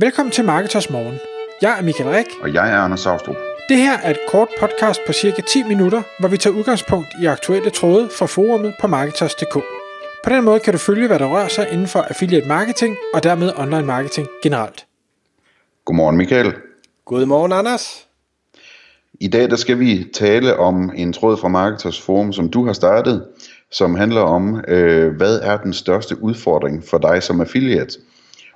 Velkommen til Marketers Morgen. Jeg er Michael Rik. Og jeg er Anders Saustrup. Det her er et kort podcast på cirka 10 minutter, hvor vi tager udgangspunkt i aktuelle tråde fra forumet på Marketers.dk. På den måde kan du følge, hvad der rører sig inden for affiliate marketing og dermed online marketing generelt. Godmorgen Michael. Godmorgen Anders. I dag der skal vi tale om en tråd fra Marketers Forum, som du har startet, som handler om, øh, hvad er den største udfordring for dig som affiliate?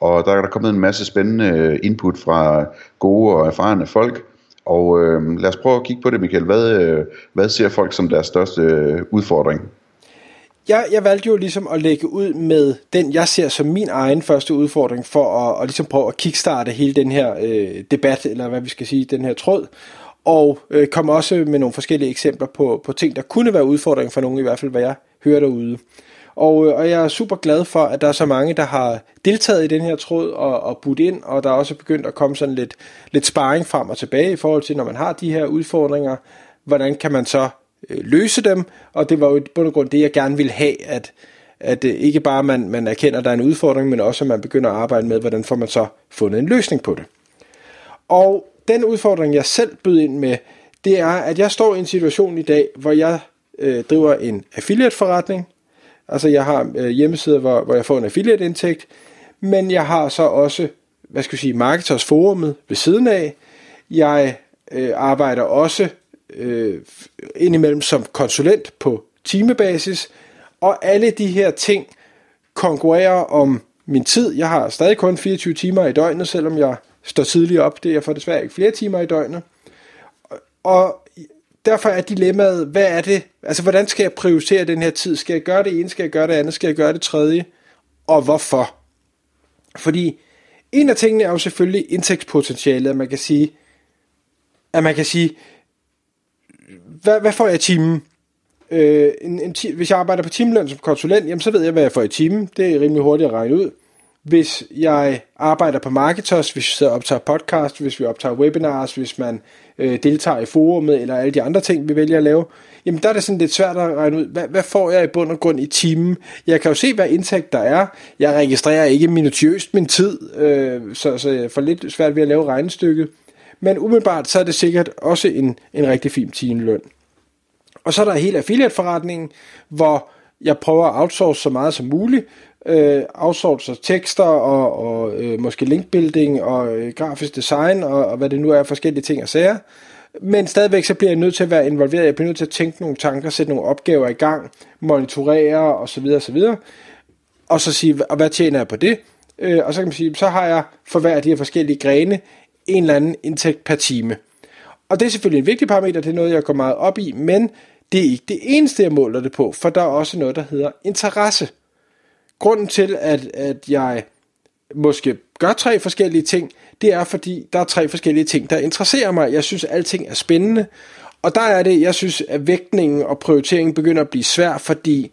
Og der er der kommet en masse spændende øh, input fra gode og erfarne folk. Og øh, lad os prøve at kigge på det, Michael. Hvad, øh, hvad ser folk som deres største øh, udfordring? Jeg, jeg valgte jo ligesom at lægge ud med den, jeg ser som min egen første udfordring, for at, at ligesom prøve at kickstarte hele den her øh, debat, eller hvad vi skal sige, den her tråd, og øh, komme også med nogle forskellige eksempler på, på ting, der kunne være udfordring for nogen, i hvert fald hvad jeg hører derude. Og, øh, og jeg er super glad for, at der er så mange, der har deltaget i den her tråd og, og budt ind, og der er også begyndt at komme sådan lidt, lidt sparring frem og tilbage i forhold til, når man har de her udfordringer, hvordan kan man så øh, løse dem, og det var jo i bund og grund det, jeg gerne ville have, at, at øh, ikke bare man, man erkender, at der er en udfordring, men også at man begynder at arbejde med, hvordan får man så fundet en løsning på det. Og den udfordring, jeg selv bød ind med, det er, at jeg står i en situation i dag, hvor jeg øh, driver en affiliate-forretning, Altså jeg har øh, hjemmesider, hvor, hvor jeg får en affiliate-indtægt, men jeg har så også, hvad skal jeg sige, Marketers Forumet ved siden af. Jeg øh, arbejder også øh, indimellem som konsulent på timebasis, og alle de her ting konkurrerer om min tid. Jeg har stadig kun 24 timer i døgnet, selvom jeg står tidligt op. Det er jeg får desværre ikke flere timer i døgnet. Og derfor er dilemmaet, hvad er det, altså hvordan skal jeg prioritere den her tid? Skal jeg gøre det ene, skal jeg gøre det andet, skal jeg gøre det tredje? Og hvorfor? Fordi en af tingene er jo selvfølgelig indtægtspotentialet, at man kan sige, at man kan sige, hvad, hvad får jeg i timen? Øh, en, en, hvis jeg arbejder på timeløn som konsulent, jamen så ved jeg, hvad jeg får i timen. Det er rimelig hurtigt at regne ud. Hvis jeg arbejder på Marketers, hvis vi sidder og optager podcast, hvis vi optager webinars, hvis man øh, deltager i forumet, eller alle de andre ting, vi vælger at lave, jamen der er det sådan lidt svært at regne ud, hvad, hvad får jeg i bund og grund i timen? Jeg kan jo se, hvad indtægt der er. Jeg registrerer ikke minutiøst min tid, øh, så, så jeg får lidt svært ved at lave regnestykket. Men umiddelbart, så er det sikkert også en, en rigtig fin timeløn. Og så er der hele affiliate-forretningen, hvor jeg prøver at outsource så meget som muligt, øh, outsourcer tekster og, og øh, måske linkbuilding og øh, grafisk design og, og hvad det nu er, forskellige ting og sager. Men stadigvæk så bliver jeg nødt til at være involveret, jeg bliver nødt til at tænke nogle tanker, sætte nogle opgaver i gang, monitorere osv. osv. Og så sige, og hvad tjener jeg på det? Øh, og så kan man sige, så har jeg for hver af de her forskellige grene en eller anden indtægt per time. Og det er selvfølgelig en vigtig parameter, det er noget, jeg går meget op i, men det er ikke det eneste, jeg måler det på, for der er også noget, der hedder interesse. Grunden til, at, at jeg måske gør tre forskellige ting, det er, fordi der er tre forskellige ting, der interesserer mig. Jeg synes, at alting er spændende, og der er det, jeg synes, at vægtningen og prioriteringen begynder at blive svær, fordi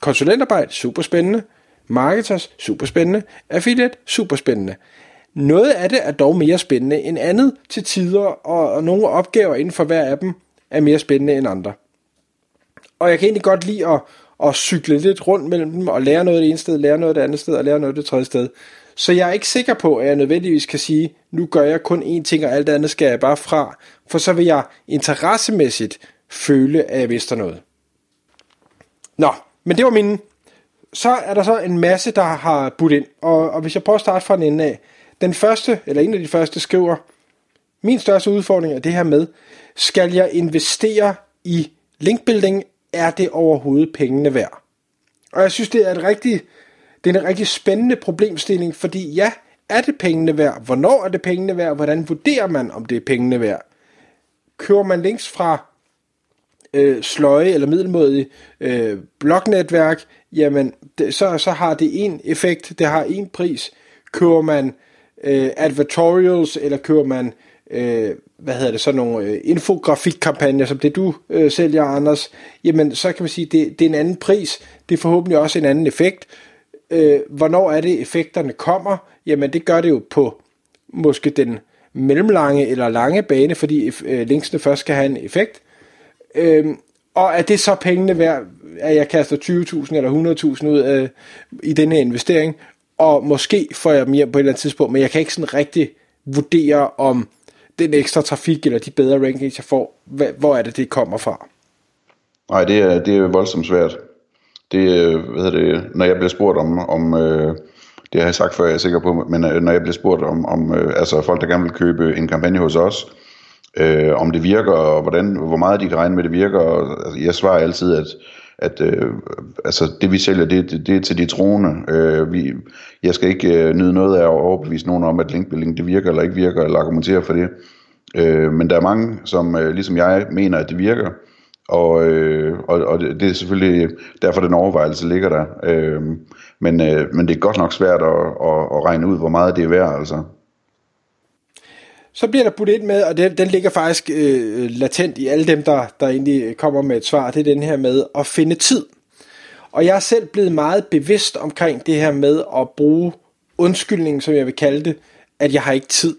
konsulentarbejde, super spændende, marketers, super spændende, affiliate, super spændende. Noget af det er dog mere spændende end andet til tider, og, og nogle opgaver inden for hver af dem er mere spændende end andre. Og jeg kan egentlig godt lide at, og cykle lidt rundt mellem dem, og lære noget det ene sted, lære noget det andet sted, og lære noget det tredje sted. Så jeg er ikke sikker på, at jeg nødvendigvis kan sige, nu gør jeg kun én ting, og alt andet skal jeg bare fra, for så vil jeg interessemæssigt føle, at jeg mister noget. Nå, men det var min. Så er der så en masse, der har budt ind, og, og hvis jeg prøver at starte fra den ende af. Den første, eller en af de første, skriver, min største udfordring er det her med, skal jeg investere i linkbuilding er det overhovedet pengene værd? Og jeg synes, det er, et rigtig, det er en rigtig spændende problemstilling, fordi ja, er det pengene værd? Hvornår er det pengene værd? Hvordan vurderer man, om det er pengene værd? Kører man links fra øh, sløje eller middelmådige øh, bloknetværk, jamen det, så, så har det en effekt, det har en pris. Kører man øh, advertorials, eller kører man øh, hvad hedder det, sådan nogle øh, infografikkampagner, som det du øh, sælger, Anders, jamen så kan man sige, det, det er en anden pris, det er forhåbentlig også en anden effekt. Øh, hvornår er det, effekterne kommer? Jamen det gør det jo på måske den mellemlange eller lange bane, fordi øh, linksene først skal have en effekt. Øh, og er det så pengene værd, at jeg kaster 20.000 eller 100.000 ud øh, i den her investering? og måske får jeg dem hjem på et eller andet tidspunkt, men jeg kan ikke sådan rigtig vurdere, om den ekstra trafik eller de bedre rankings, jeg får, hvor er det, det kommer fra? Nej, det er, det er voldsomt svært. Det, øh, hvad hedder det, når jeg bliver spurgt om, om øh, det har jeg sagt før, jeg er sikker på, men øh, når jeg bliver spurgt om, om øh, altså folk, der gerne vil købe en kampagne hos os, øh, om det virker, og hvordan, hvor meget de kan regne med, det virker, og, altså, jeg svarer altid, at at øh, altså det vi sælger, det, det, det er til de troende. Øh, vi, jeg skal ikke øh, nyde noget af at overbevise nogen om, at linkbuilding det virker eller ikke virker, eller argumentere for det. Øh, men der er mange, som øh, ligesom jeg mener, at det virker, og, øh, og, og det, det er selvfølgelig derfor, den overvejelse ligger der. Øh, men, øh, men det er godt nok svært at, at, at regne ud, hvor meget det er værd. Altså. Så bliver der budt ind med, og den, den ligger faktisk øh, latent i alle dem, der, der egentlig kommer med et svar, det er den her med at finde tid. Og jeg er selv blevet meget bevidst omkring det her med at bruge undskyldningen, som jeg vil kalde det, at jeg har ikke tid.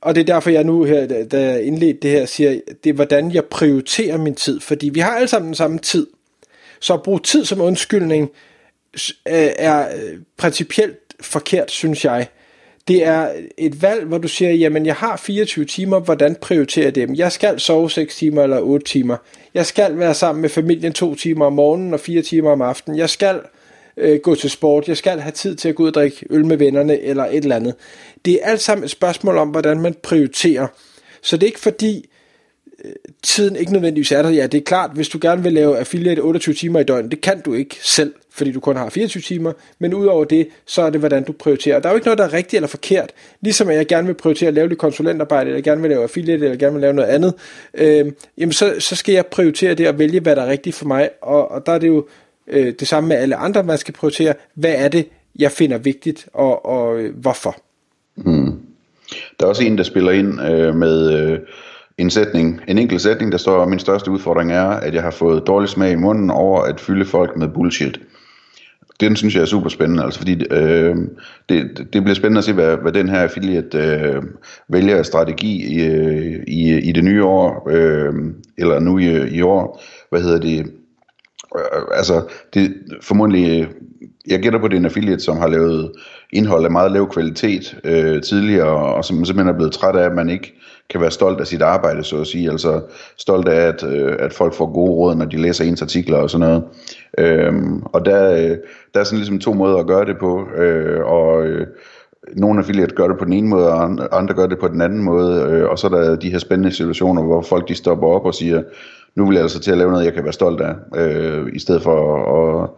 Og det er derfor, jeg nu her, da jeg indledte det her, siger, det er hvordan jeg prioriterer min tid. Fordi vi har alle sammen den samme tid. Så at bruge tid som undskyldning øh, er øh, principielt forkert, synes jeg. Det er et valg, hvor du siger, jamen jeg har 24 timer, hvordan prioriterer jeg dem? Jeg skal sove 6 timer eller 8 timer. Jeg skal være sammen med familien 2 timer om morgenen og 4 timer om aftenen. Jeg skal øh, gå til sport. Jeg skal have tid til at gå ud og drikke øl med vennerne eller et eller andet. Det er alt sammen et spørgsmål om, hvordan man prioriterer. Så det er ikke fordi, tiden ikke nødvendigvis er der. Ja, det er klart, hvis du gerne vil lave affiliate 28 timer i døgnet, det kan du ikke selv fordi du kun har 24 timer, men udover det, så er det, hvordan du prioriterer. Der er jo ikke noget, der er rigtigt eller forkert, ligesom at jeg gerne vil prioritere at lave lidt konsulentarbejde, eller gerne vil lave affiliate, eller gerne vil lave noget andet, øh, jamen så, så skal jeg prioritere det og vælge, hvad der er rigtigt for mig, og, og der er det jo øh, det samme med alle andre, man skal prioritere, hvad er det, jeg finder vigtigt, og, og øh, hvorfor. Mm. Der er også en, der spiller ind øh, med... Øh en sætning, en enkelt sætning, der står, min største udfordring er, at jeg har fået dårlig smag i munden over at fylde folk med bullshit. Den synes jeg er super spændende, altså fordi øh, det, det bliver spændende at se, hvad, hvad den her affiliate øh, vælger strategi i, øh, i, i det nye år, øh, eller nu i, i år, hvad hedder det, øh, altså det formodentlig, øh, jeg gætter på, det er en affiliate, som har lavet indhold af meget lav kvalitet øh, tidligere, og som simpelthen er blevet træt af, at man ikke kan være stolt af sit arbejde, så at sige. Altså stolt af, at, øh, at folk får gode råd, når de læser ens artikler og sådan noget. Øhm, og der, øh, der er sådan ligesom to måder at gøre det på, øh, og øh, nogle affiliate gør det på den ene måde, og andre gør det på den anden måde, øh, og så er der de her spændende situationer, hvor folk de stopper op og siger, nu vil jeg altså til at lave noget, jeg kan være stolt af, øh, i stedet for at, at,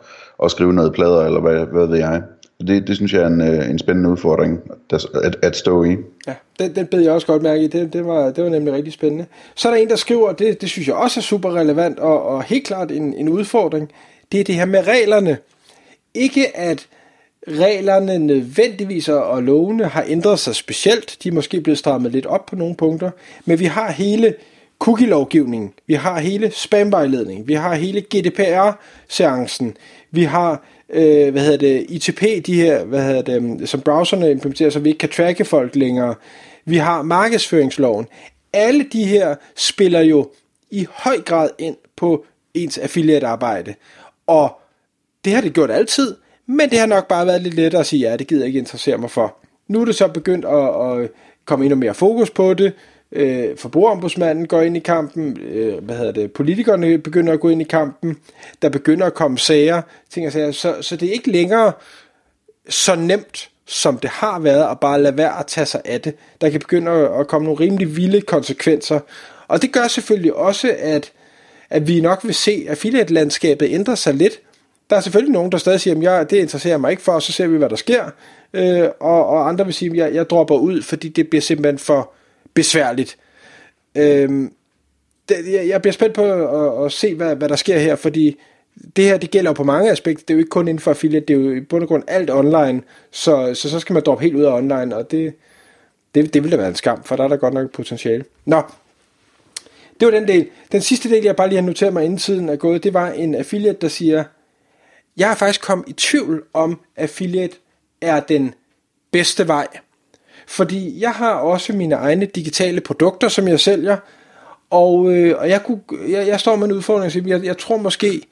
at skrive noget plader, eller hvad, hvad ved jeg. Det, det synes jeg er en, øh, en spændende udfordring der, at, at stå i. Ja, den, den bed jeg også godt mærke i. Det, det, var, det var nemlig rigtig spændende. Så er der en, der skriver, det, det synes jeg også er super relevant, og, og helt klart en, en udfordring. Det er det her med reglerne. Ikke at reglerne nødvendigvis og lovene har ændret sig specielt. De er måske blevet strammet lidt op på nogle punkter. Men vi har hele cookie-lovgivningen. Vi har hele spamvejledningen. Vi har hele GDPR-seancen. Vi har øh, hvad hedder det, ITP, de her, hvad hedder det, mm, som browserne implementerer, så vi ikke kan tracke folk længere. Vi har markedsføringsloven. Alle de her spiller jo i høj grad ind på ens affiliate-arbejde. Og det har det gjort altid, men det har nok bare været lidt lettere at sige, ja, det gider jeg ikke interessere mig for. Nu er det så begyndt at, at komme endnu mere fokus på det. Øh, forbrugerombudsmanden går ind i kampen, øh, hvad hedder det, politikerne begynder at gå ind i kampen, der begynder at komme sager, ting og sager, så, så det er ikke længere så nemt, som det har været, at bare lade være at tage sig af det. Der kan begynde at komme nogle rimelig vilde konsekvenser, og det gør selvfølgelig også, at, at vi nok vil se, at affiliate-landskabet ændrer sig lidt. Der er selvfølgelig nogen, der stadig siger, at jeg, det interesserer mig ikke for, og så ser vi, hvad der sker. Øh, og, og andre vil sige, at jeg, jeg dropper ud, fordi det bliver simpelthen for, besværligt. Øhm, det, jeg, jeg bliver spændt på at, at se, hvad, hvad der sker her, fordi det her, det gælder jo på mange aspekter. Det er jo ikke kun inden for affiliate, det er jo i bund og grund alt online, så, så, så skal man droppe helt ud af online, og det, det, det vil da være en skam, for der er der godt nok potentiale. Nå, det var den del. Den sidste del, jeg bare lige har noteret mig inden tiden er gået, det var en affiliate, der siger, jeg har faktisk kommet i tvivl om, affiliate er den bedste vej. Fordi jeg har også mine egne digitale produkter, som jeg sælger, og, øh, og jeg, kunne, jeg, jeg står med en udfordring, jeg, jeg tror måske,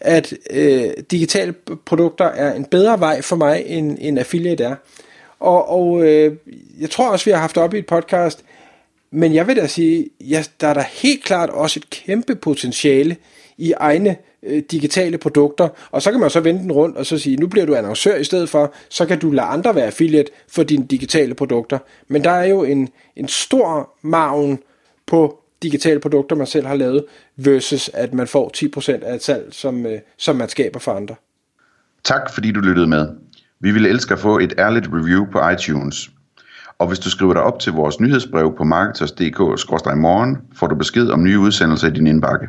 at øh, digitale produkter er en bedre vej for mig, end, end affiliate er. Og, og øh, jeg tror også, vi har haft op i et podcast, men jeg vil da sige, ja, der er der helt klart også et kæmpe potentiale i egne øh, digitale produkter, og så kan man så vende den rundt og så sige, nu bliver du annoncør i stedet for, så kan du lade andre være affiliate for dine digitale produkter. Men der er jo en, en stor maven på digitale produkter, man selv har lavet, versus at man får 10% af et salg, som, øh, som man skaber for andre. Tak fordi du lyttede med. Vi ville elske at få et ærligt review på iTunes. Og hvis du skriver dig op til vores nyhedsbrev på marketers.dk-morgen, får du besked om nye udsendelser i din indbakke.